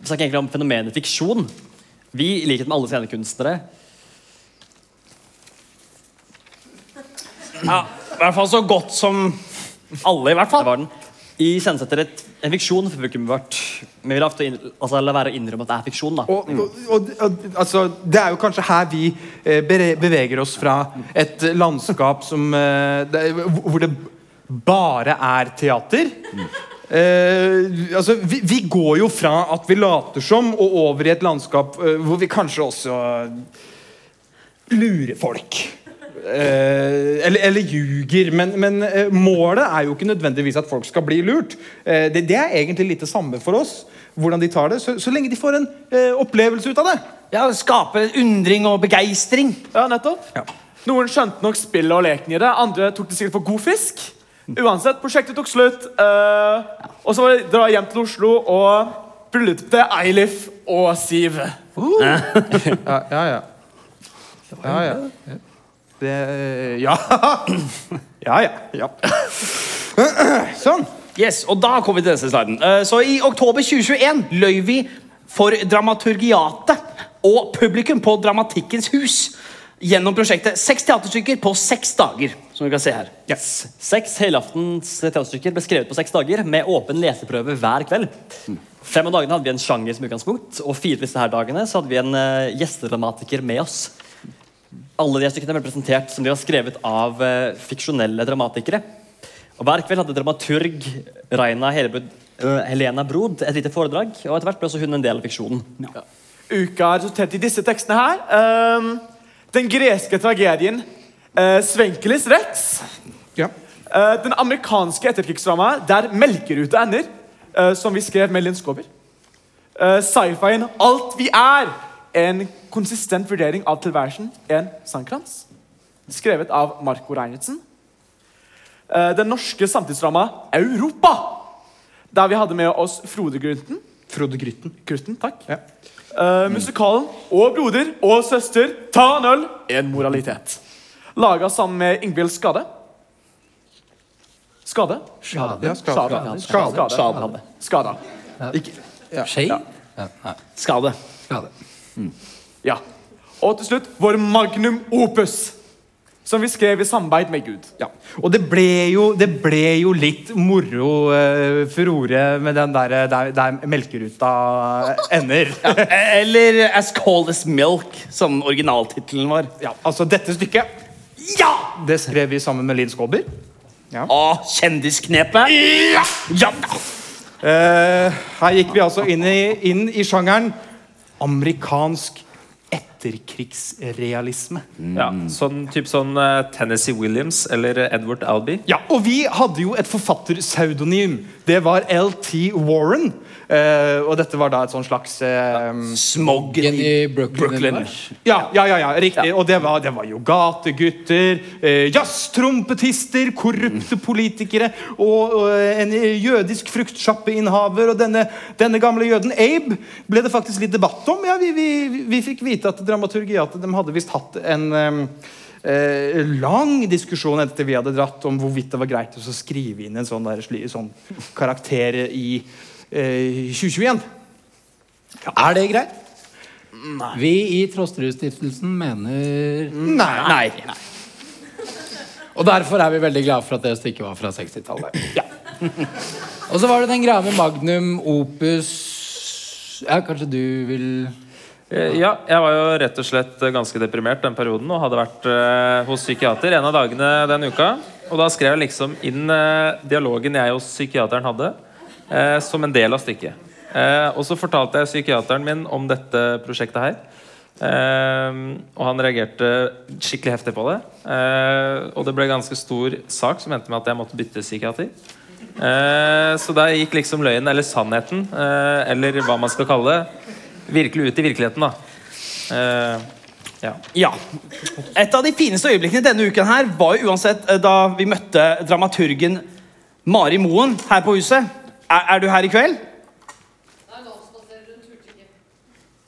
Vi snakker egentlig om fenomenet fiksjon. Vi, i likhet med alle scenekunstnere, Ja, I hvert fall så godt som alle, i hvert det fall. var den, iscenesetter et- en fiksjon for publikummet vårt. Vi vil ofte inn, altså, la være å innrømme at det er fiksjon. da. Og, og, og, og altså, Det er jo kanskje her vi eh, beveger oss fra et landskap som eh, det, Hvor det bare er teater. Eh, altså, vi, vi går jo fra at vi later som, og over i et landskap eh, hvor vi kanskje også lurer folk. Eh, eller, eller ljuger. Men, men eh, målet er jo ikke nødvendigvis at folk skal bli lurt. Eh, det, det er egentlig litt det samme for oss. Hvordan de tar det, Så, så lenge de får en opplevelse ut av det. Ja, Skape undring og begeistring. Ja, nettopp. Noen skjønte nok spillet og leken i det. Andre tok det sikkert for god fisk. Uansett, prosjektet tok slutt. eh, og så var det dra hjem til Oslo og bryllupte Eilif og Siv. Ja, ja, ja. Ja, ja. Det Ja. Ja, ja. ja. Sånn. Yes, og da kommer vi til neste sliden. Eh, Så I oktober 2021 løy vi for Dramaturgiatet og publikum på Dramatikkens hus gjennom prosjektet Seks teaterstykker på seks dager. Som vi kan se her. Yes. Seks helaftens teaterstykker ble skrevet på seks dager med åpen leseprøve hver kveld. Fem av dagene hadde vi en sjanger som utgangspunkt, og fire av disse her dagene så hadde vi en uh, gjestedramatiker med oss. Alle de stykkene ble presentert som de var skrevet av eh, fiksjonelle dramatikere. Og Hver kveld hadde dramaturg Raina Helebud, uh, Helena Brod et lite foredrag, og etter hvert ble også hun en del av fiksjonen. Uka er resultert i disse tekstene her. Um, den greske tragedien uh, Svenkelis Rex. Ja. Uh, den amerikanske etterkrigsdramaet Der melkeruta ender, uh, som vi skrev med Linn Skåber. Uh, Sci-fien Alt vi er. En konsistent vurdering av tilværelsen. En sangkrans. Skrevet av Marco Reinertsen. Eh, den norske samtidsdrama Europa. Der vi hadde med oss Frode Grunten. Frode Grytten. Grytten, takk. Ja. Uh, musikalen Og broder og søster ta en øl. En moralitet. Laga sammen med Ingvild Skade. Skade? Skade. Skade. skade. Skade. Skade. Skade. Skade. Skade. Skade. Skade. Ja. Og til slutt vår magnum opus. som vi skrev i samarbeid med Gud. Ja. Og det ble jo, det ble jo litt moro uh, furore med den der, der, der melkeruta ender. Eller As Cold As Milk, som originaltittelen var. Ja, altså dette stykket Ja! Det skrev vi sammen med Linn Skåber. Å, kjendisknepet! Ja! ja. Uh, her gikk vi altså inn i, inn i sjangeren amerikansk etterkrigsrealisme. Ja, sånn, typ sånn eh, Tennessee Williams eller Edward Albee. Ja, og vi hadde jo et forfatterpseudonym. Det var L.T. Warren. Uh, og dette var da et sånn slags uh, Smoggen i Brooklyn. Ja, ja, ja, ja, riktig. Og det var, det var jo gategutter, uh, jazztrompetister, korrupte politikere og, og en jødisk fruktsjappeinnehaver. Og denne, denne gamle jøden Abe ble det faktisk litt debatt om. Ja, vi, vi, vi fikk vite at dramaturgiatet de hadde visst hatt en um, eh, lang diskusjon etter vi hadde dratt om hvorvidt det var greit å skrive inn en sånn, der, sånn karakter i eh, 2021. Er det greit? Nei. Vi i Trosterud-stiftelsen mener Nei. Nei. Og derfor er vi veldig glade for at det stykket var fra 60-tallet. Ja. Og så var det den greia med Magnum Opus Ja, kanskje du vil Ja, jeg var jo rett og slett eh, ganske deprimert den perioden og hadde vært eh, hos psykiater en av dagene den uka. Og da skrev jeg liksom inn eh, dialogen jeg og psykiateren hadde, eh, som en del av stykket. Eh, og så fortalte jeg psykiateren min om dette prosjektet her. Eh, og han reagerte skikkelig heftig på det. Eh, og det ble ganske stor sak som endte med at jeg måtte bytte psykiater. Eh, så der gikk liksom løgnen, eller sannheten, eh, eller hva man skal kalle det, virkelig ut i virkeligheten, da. Uh, ja. Ja. Et av de fineste øyeblikkene denne uken her var jo uansett eh, da vi møtte dramaturgen Mari Moen her på huset. Er, er du her i kveld?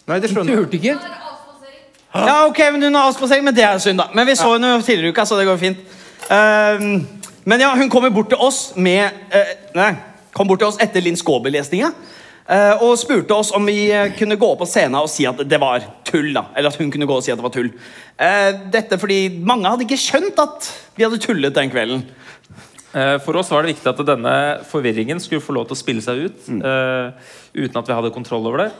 Nei, det skjønner jeg. Turte ikke? Ja, ok, men Hun har avspasering, men det er synd, da. Men vi så henne jo tidligere i uka, så det går fint. Ehm, men ja, hun kommer bort til oss med uh, Nei, kom bort til oss etter Linn Skåber-lesninga. Eh, og spurte oss om vi eh, kunne gå opp på scenen og si at det var tull. da Eller at hun kunne gå og si at det var tull. Eh, dette fordi mange hadde ikke skjønt at vi hadde tullet den kvelden. Eh, For oss var det viktig at denne forvirringen skulle få lov til å spille seg ut. Mm. uten at vi hadde kontroll over det.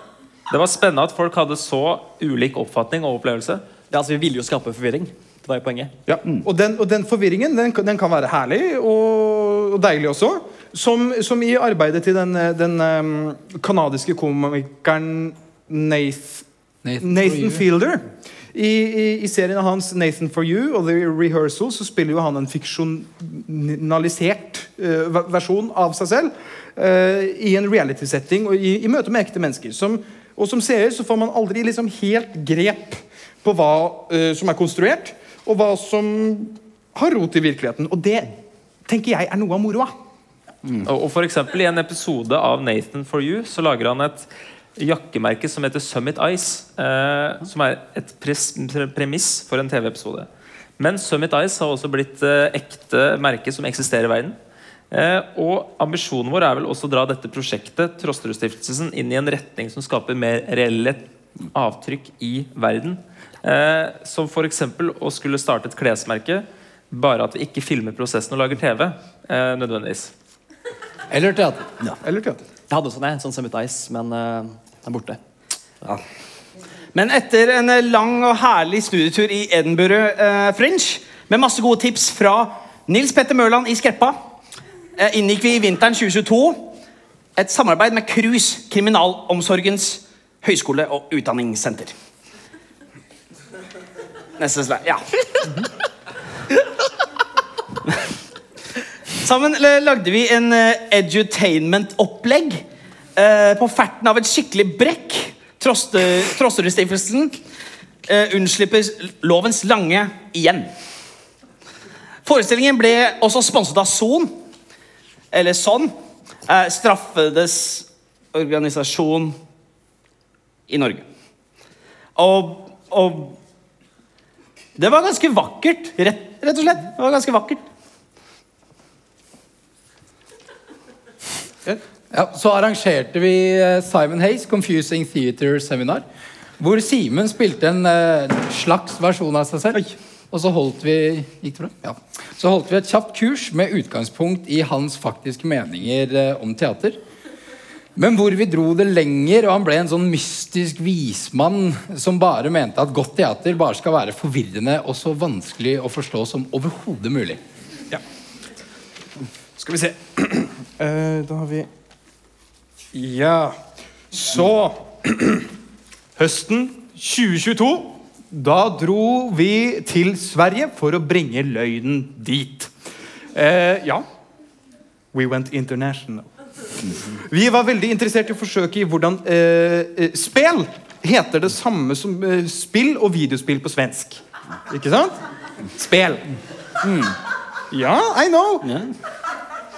Det var spennende at folk hadde så ulik oppfatning og opplevelse. Ja, altså, vi ville jo skape forvirring. Det var jo poenget. Ja. Og, den, og den forvirringen den, kan- den kan være herlig og, og deilig også. Som, som i arbeidet til den, den um, kanadiske komikeren Nath, Nathan Nathan, Fielder. I, i, I serien hans Nathan for you og The Rehearsal så spiller jo han en fiksjonalisert uh, versjon av seg selv uh, i en reality-setting og i, i møte med ekte mennesker. Som, og som seer så får man aldri liksom helt grep på hva uh, som er konstruert, og hva som har rot i virkeligheten. Og det tenker jeg er noe av moroa. Og, og for I en episode av Nathan for you så lager han et jakkemerke som heter Summit Ice. Eh, som er et premiss for en TV-episode. Men Summit Ice har også blitt eh, ekte merke som eksisterer i verden. Eh, og ambisjonen vår er vel også å dra dette prosjektet Trosterud-stiftelsen, inn i en retning som skaper mer reelle avtrykk i verden. Eh, som f.eks. å skulle starte et klesmerke, bare at vi ikke filmer prosessen og lager TV. Eh, nødvendigvis. Eller teater. Eller teater. Jeg hadde også det, sånn Summit Ice, men uh, den er borte. Men etter en eh, lang og herlig studietur i Edinburgh uh, Fringe, med masse gode tips fra Nils Petter Mørland i Skreppa, uh, inngikk vi i vinteren 2022 et samarbeid med KRUS, Kriminalomsorgens høyskole- og utdanningssenter. Neste slide. Ja. Sammen lagde vi en eh, edutainment-opplegg eh, på ferten av et skikkelig brekk. Troste- Trosterud-stiftelsen eh, unnslipper lovens lange igjen. Forestillingen ble også sponset av Son, eller Sånn, eh, straffedes organisasjon i Norge. Og, og det var ganske vakkert, rett, rett og slett. Det var ganske vakkert. Ja, så arrangerte vi eh, Simon Hayes Confusing Theater Seminar. Hvor Simen spilte en eh, slags versjon av seg selv. Og så holdt vi? Ja. Så holdt vi et kjapt kurs med utgangspunkt i hans faktiske meninger eh, om teater. Men hvor vi dro det lenger, og han ble en sånn mystisk vismann som bare mente at godt teater bare skal være forvirrende og så vanskelig å forstå som overhodet mulig. Skal vi se. Eh, da har vi Ja. Så Høsten 2022. Da dro vi til Sverige for å bringe løgnen dit. Uh, ja. We went international. Vi var veldig interessert i å forsøke i hvordan eh, eh, Spel heter det samme som eh, spill og videospill på svensk. Ikke sant? Spel. Mm. Ja, I know.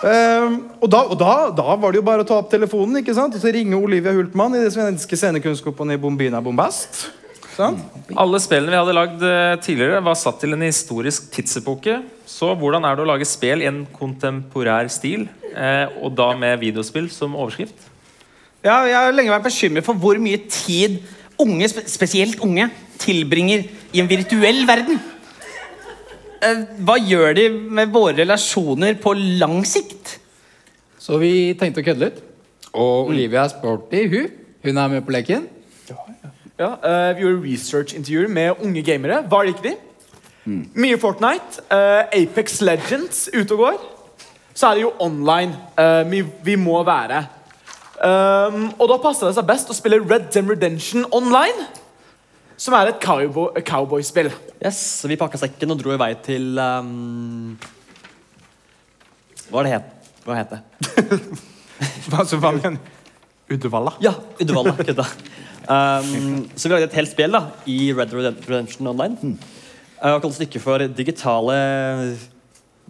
Ehm, og da, og da, da var det jo bare å ta opp telefonen ikke sant? og så ringe Olivia Hultmann i det svenske scenekunstkompani Bombina Bombast. Sant? Alle spillene vi hadde lagd eh, tidligere, var satt til en historisk tidsepoke. Så hvordan er det å lage spill i en kontemporær stil, eh, og da med videospill som overskrift? Ja, jeg har lenge vært bekymret for hvor mye tid unge, spesielt unge, tilbringer i en virtuell verden. Eh, Hva gjør de med våre relasjoner på lang sikt? Så vi tenkte å kødde litt. Og Olivia er sporty, hun. Hun er med på leken. Ja, eh, vi gjorde research-intervjuer med unge gamere. Hva liker de? Mye Fortnite. Uh, Apex Legends ute og går. Så er det jo online uh, vi, vi må være. Um, og da passer det seg best å spille Red Dead Redemption online. Som er et cowboy- cowboyspill. Yes, så Vi pakka sekken og dro i vei til um, Hva er det het? Hva het det? Hva, så hva mener Uddevalla? Ja, Uddevalla. Kødda. Um, så vi lagde et helt spill da i Red Dead Redemption Online. Uh, og kalte stykket for digitale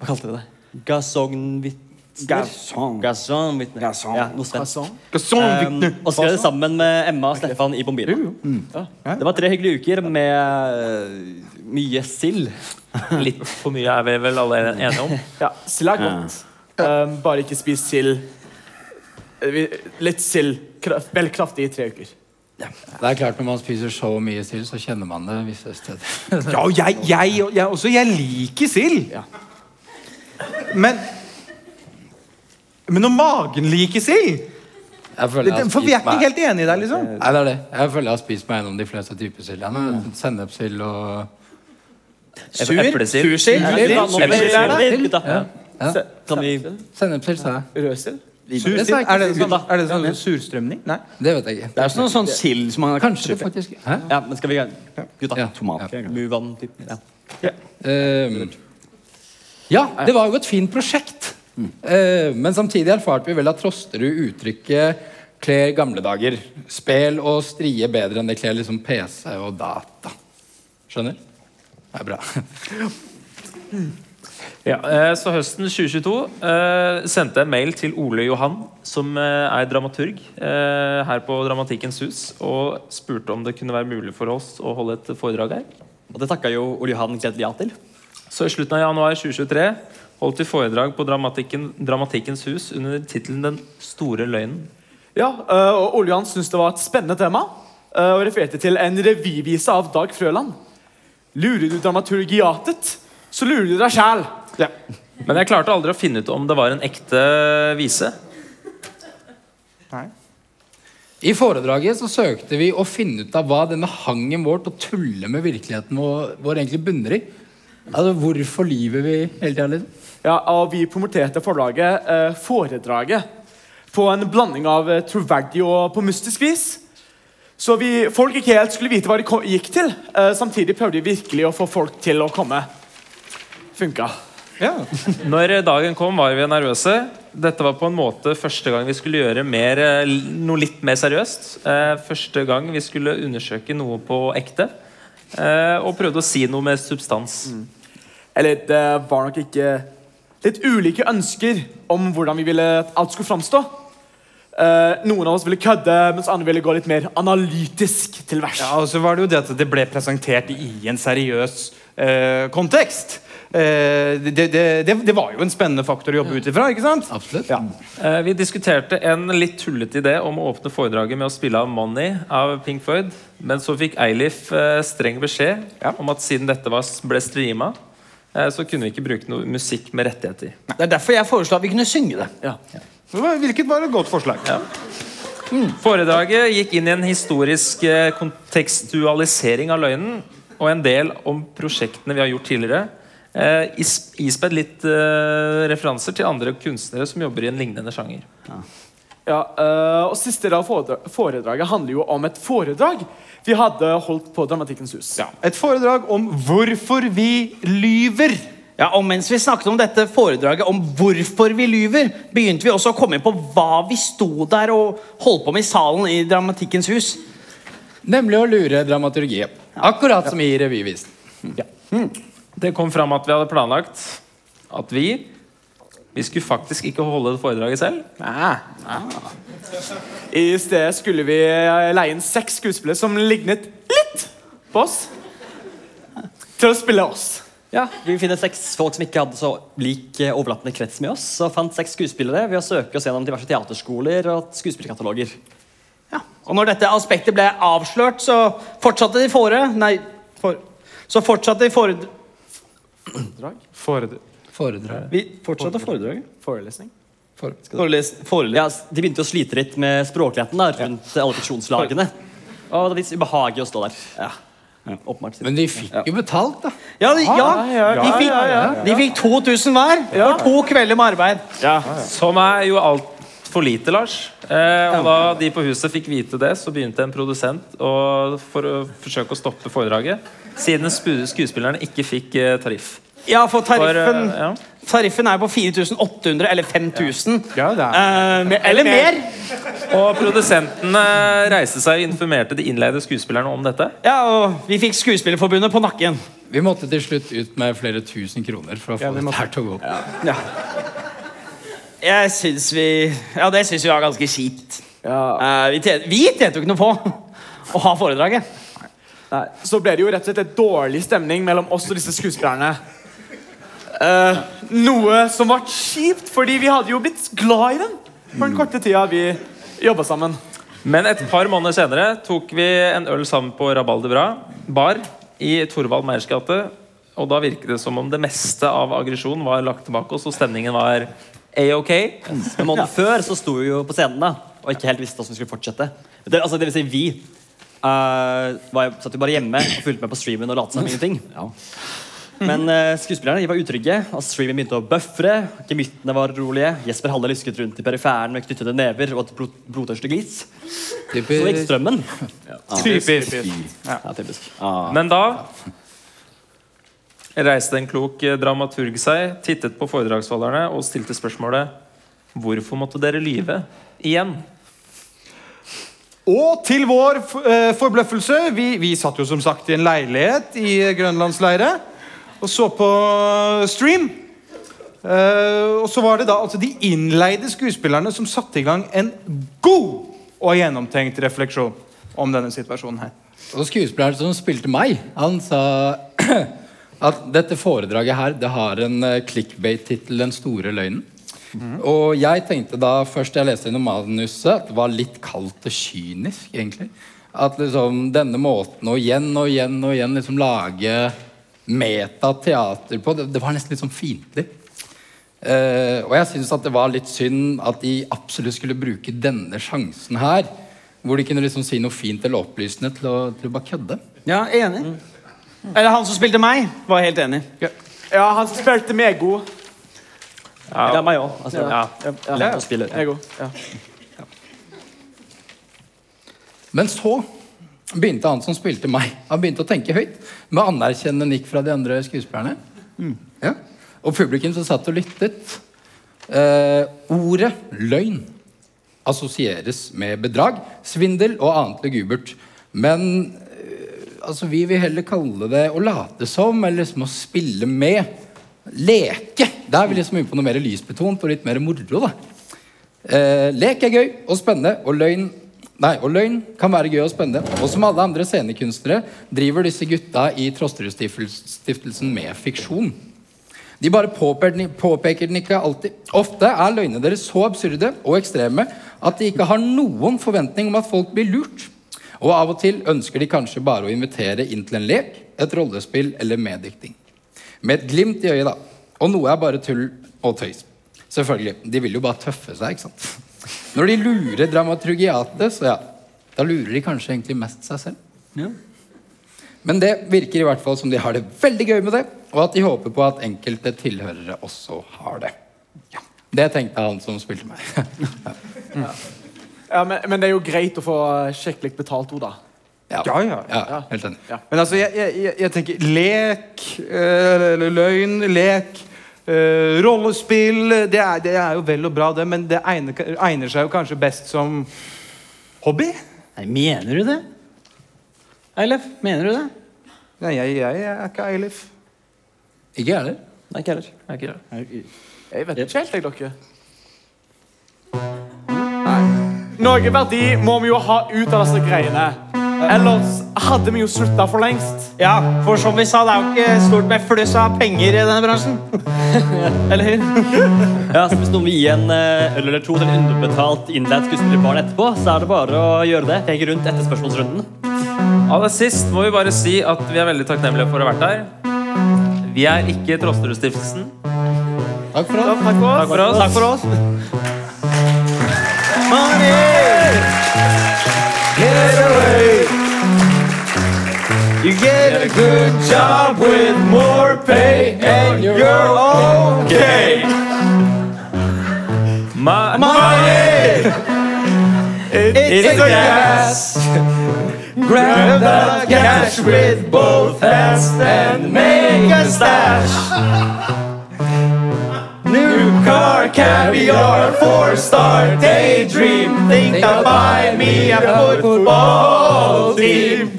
Hva kalte vi det? Gasonvitner? Gasson. Gasonvitner. Gasson. Ja, noe svensk. Gasson. Um, og skrev det sammen med Emma og Stefan i Bombina. Det var tre hyggelige uker med uh, mye sild. Litt for mye er vi vel alle enige om. Ja, Sild er godt. Um, bare ikke spis sild Eh, Litt sild vel kraftig i tre uker. Det er klart Når man spiser så mye sild, så kjenner man det visse steder. Ja, og jeg, jeg, jeg også. Jeg liker sild. Men Men når magen liker sild For vi er ikke meg- helt enige i deg, liksom. Nei, det er det. Jeg føler jeg har spist meg gjennom de fleste typer sild. Ja, men og Sur? Eplesild. Sursild? Ja, Sild? nå Sild. sild. Ja. Ja. Kan vi Sennepssild, sa jeg. Rødsild? Sursild? Er det, sånn, er det sånn surstrømning? Nei. Det vet jeg ikke. Det er sånn, sånn sild som man Kanskje det faktisk Hæ? Ja, men skal vi Gutta. Ja. Tomat. Muvann. Ja. Ehm, ja, det var jo et fint prosjekt. Eh, men samtidig erfarte vi vel at Trosterud uttrykket kler gamle dager. Spel og strie bedre enn det kler liksom PC og data. Skjønner? Det er bra. Ja, eh, så høsten 2022 eh, sendte jeg mail til Ole Johan, som eh, er dramaturg eh, her på Dramatikkens hus, og spurte om det kunne være mulig for oss å holde et foredrag her. Og det takka jo Ole Johan gledelig ja til. Så i slutten av januar 2023 holdt i foredrag på Dramatikken, Dramatikkens hus under tittelen 'Den store løgnen'. Ja, eh, og Ole Johan syntes det var et spennende tema, eh, og refererte til en revyvise av Dag Frøland. Lurer du dramaturgiatet, så lurer du deg sjæl. Men jeg klarte aldri å finne ut om det var en ekte vise. Nei. I foredraget så søkte vi å finne ut av hva denne hangen vår til å tulle med virkeligheten vår, vår egentlig bunner i. Altså Hvorfor lyver vi hele tida? Liksom? Ja, og vi promoterte forlaget eh, Foredraget på en blanding av eh, troverdig og på mystisk vis. Så vi, folk ikke helt skulle vite hva de gikk til. Eh, samtidig prøvde vi virkelig å få folk til å komme. Funka. Når dagen kom, var vi nervøse. Dette var på en måte første gang vi skulle gjøre mer, eh, noe litt mer seriøst. Eh, første gang vi skulle undersøke noe på ekte. Eh, og prøvde å si noe med substans. Eller det var nok ikke litt ulike ønsker om hvordan vi ville at alt skulle framstå. Eh, noen av oss ville kødde, mens andre ville gå litt mer analytisk til vers. Ja, og så var det jo det at det ble presentert i en seriøs eh, kontekst. eh, det, det, det, det var jo en spennende faktor å jobbe ut ifra. ikke sant? Absolutt. Ja. Eh, Vi diskuterte en litt tullete idé om å åpne foredraget med å spille av 'Money' av Pink Floyd. Men så fikk Eilif eh, streng beskjed om at siden dette var, ble streama, så kunne vi ikke bruke noe musikk med rettigheter. Det er derfor jeg foreslo at vi kunne synge det. Hvilket var et godt forslag. Foredraget gikk inn i en historisk eh, kontekstualisering av løgnen og en del om prosjektene vi har gjort tidligere. Eh, is- ispedd litt eh, referanser til andre kunstnere som jobber i en lignende sjanger. Ja, eh, og Siste del av foredraget handler jo om et foredrag vi hadde holdt på Dramatikkens hus. Et foredrag om hvorfor vi lyver. Ja, og mens vi snakket om dette foredraget om hvorfor vi lyver, begynte vi også å komme inn på hva vi sto der og holdt på med i salen i Dramatikkens hus. Nemlig å lure dramaturgiet. Akkurat som i revyvisen. Det kom fram at vi hadde planlagt at vi vi skulle faktisk ikke holde det foredraget selv. Nei. I stedet skulle vi eh, leie inn seks skuespillere som lignet litt på oss, til å spille oss. Ja, Vi finner seks folk som ikke hadde så lik eh, overlappende krets med oss. Og fant seks skuespillere ved å søke oss gjennom diverse teaterskoler og skuespillerkataloger. Og når dette aspektet ble avslørt, så fortsatte de fore... Nei, for, så fortsatte de fore... Foredrag. Foredrag. Vi fortsatte foredraget. Forelesning. Foreles, forele- Ja, De begynte å slite litt med språkligheten da, rundt alle fiksjonslagene. Og det var litt ubehagelig å stå der. Ja. Men de fikk jo betalt, da. Ja, de, ja, ja, de fikk, ja, ja, de fikk 2000 hver for to kvelder med arbeid. Som er jo altfor lite, Lars. Eh, og da de på huset fikk vite det, så begynte en produsent å, for å forsøke å stoppe foredraget. Siden skuespillerne ikke fikk eh, tariff. Ja, for tariffen, For, eh, ja. tariffen er på 4800 eller 5000. Ja, Ja. Eh, eller mer. Og produsentene reiste seg og informerte de innleide skuespillerne om dette. Ja, og vi fikk Skuespillerforbundet på nakken. Vi måtte til slutt ut med flere tusen kroner for å få det her til å gå opp. Ja. Jeg syns vi Ja, det syns vi var ganske kjipt. Eh, vi tjente jo ikke noe på å ha foredraget. Nei, så ble det jo rett og slett et dårlig stemning mellom oss og disse skuespillerne. Eh, noe som var kjipt, fordi vi hadde jo blitt glad i den for den korte tida vi jobba sammen. Men et par måneder senere tok vi en øl sammen på Rabalder Bra bar i Torvald Meyers gate. Og da virket det som om det meste av aggresjonen var lagt tilbake oss, og stemningen var a-ok. En måned før så sto vi jo på scenen da og ikke helt visste hvordan vi skulle fortsette. Det, altså, det vil si vi. Uh, var, satt jo bare hjemme og fulgte med på streamen og lot som ingenting. Men uh, skuespillerne var utrygge, og streamen begynte å bøfre. Gemyttene var rolige. Jesper Halle lysket rundt i periferen med knyttede never og et blod, blodtørste glis. Så gikk strømmen. Typisk. Ja, typisk. Men da reiste en klok eh, dramaturg seg, tittet på foredragsholderne og stilte spørsmålet Hvorfor måtte dere lyve igjen? Og til vår eh, forbløffelse vi, vi satt jo som sagt i en leilighet i grønlandsleiret og så på stream. Eh, og så var det da altså de innleide skuespillerne som satte i gang en god og gjennomtenkt refleksjon om denne situasjonen her. Og skuespilleren som spilte meg, han sa at dette foredraget her det har en eh, clickbait-tittel 'Den store løgnen'. Og jeg tenkte da først jeg leste gjennom manuset, at det var litt kaldt og kynisk. egentlig. At liksom denne måten å igjen og igjen og igjen liksom lage metateater på, det, det var nesten litt sånn fiendtlig. Uh, og jeg syns at det var litt synd at de absolutt skulle bruke denne sjansen her, hvor de kunne liksom si noe fint eller opplysende til å, til å bare kødde. Ja, enig. Eller han som spilte meg, var helt enig. Ja, han spilte meg god. Ja, meg òg. Altså, Ja. ja. Lett å spille. Jeg òg. Ja. Men så begynte han som spilte meg, han begynte å tenke høyt. Med anerkjennende nikk fra de andre skuespillerne. Ja. Og publikum som satt og lyttet. Eh, ordet løgn assosieres med bedrag, svindel og annet lugubert. Men eh, altså, vi vil heller kalle det å late som, eller liksom å spille med. Leke. Der er vi liksom inne på noe mer lysbetont og litt mer moro. da. Eh, lek er gøy og spennende, og løgn Nei, og løgn kan være gøy og spennende. Og som alle andre scenekunstnere driver disse gutta i Trosterud-stiftelsen med fiksjon. De bare påpeker den, ikke alltid. Ofte er løgnene deres så absurde og ekstreme at de ikke har noen forventning om at folk blir lurt. Og av og til ønsker de kanskje bare å invitere inn til en lek, et rollespill eller meddikting. Med et glimt i øyet, da. Og noe er bare tull og tøys. Selvfølgelig. De vil jo bare tøffe seg, ikke sant. Når de lurer dramaturgiatet, så ja, da lurer de kanskje egentlig mest seg selv. Men det virker i hvert fall som de har det veldig gøy med det, og at de håper på at enkelte tilhørere også har det. Ja, Det tenkte han som spilte meg. Ja, men, men det er jo greit å få skikkelig betalt ord, da. Ja, Ja, ja. ja helt enig. Men altså, jeg, jeg, jeg- tenker lek, eller løgn, lek, eh, rollespill det er, det er jo vel og bra, det, men det egner, egner seg jo kanskje best som hobby? Nei, mener du det? Eilef, mener du det? Nei, jeg, jeg er ikke Eilif. Ikke jeg heller. Nei, ikke heller. Nei, ikke heller. Jeg vet ikke helt, jeg, dere. Noe verdi må vi jo ha ut av disse greiene. Ellers hadde vi jo slutta for lengst. Ja, for som vi sa, det er jo ikke stort med fluss av penger i denne bransjen. Eller? Ja, så Hvis noen vil gi en eh, øl eller to til en underbetalt innleid skuespillerbarn etterpå, så er det bare å gjøre det. Tenk rundt etter spørsmålsrunden. Aller sist må vi bare si at vi er veldig takknemlige for å ha vært her. Vi er ikke Trosterud-stiftelsen. Takk for oss. Takk for oss. Takk for oss. Takk for oss. You get a good job with more pay and you're okay. Ma Money! It's a gas. Grab the cash with both hands and make a stash. New car, caviar, four-star daydream. Think I'll buy me a football team.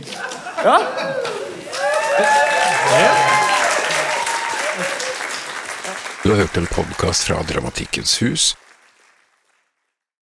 Du har hørt en podkast fra Dramatikkens hus.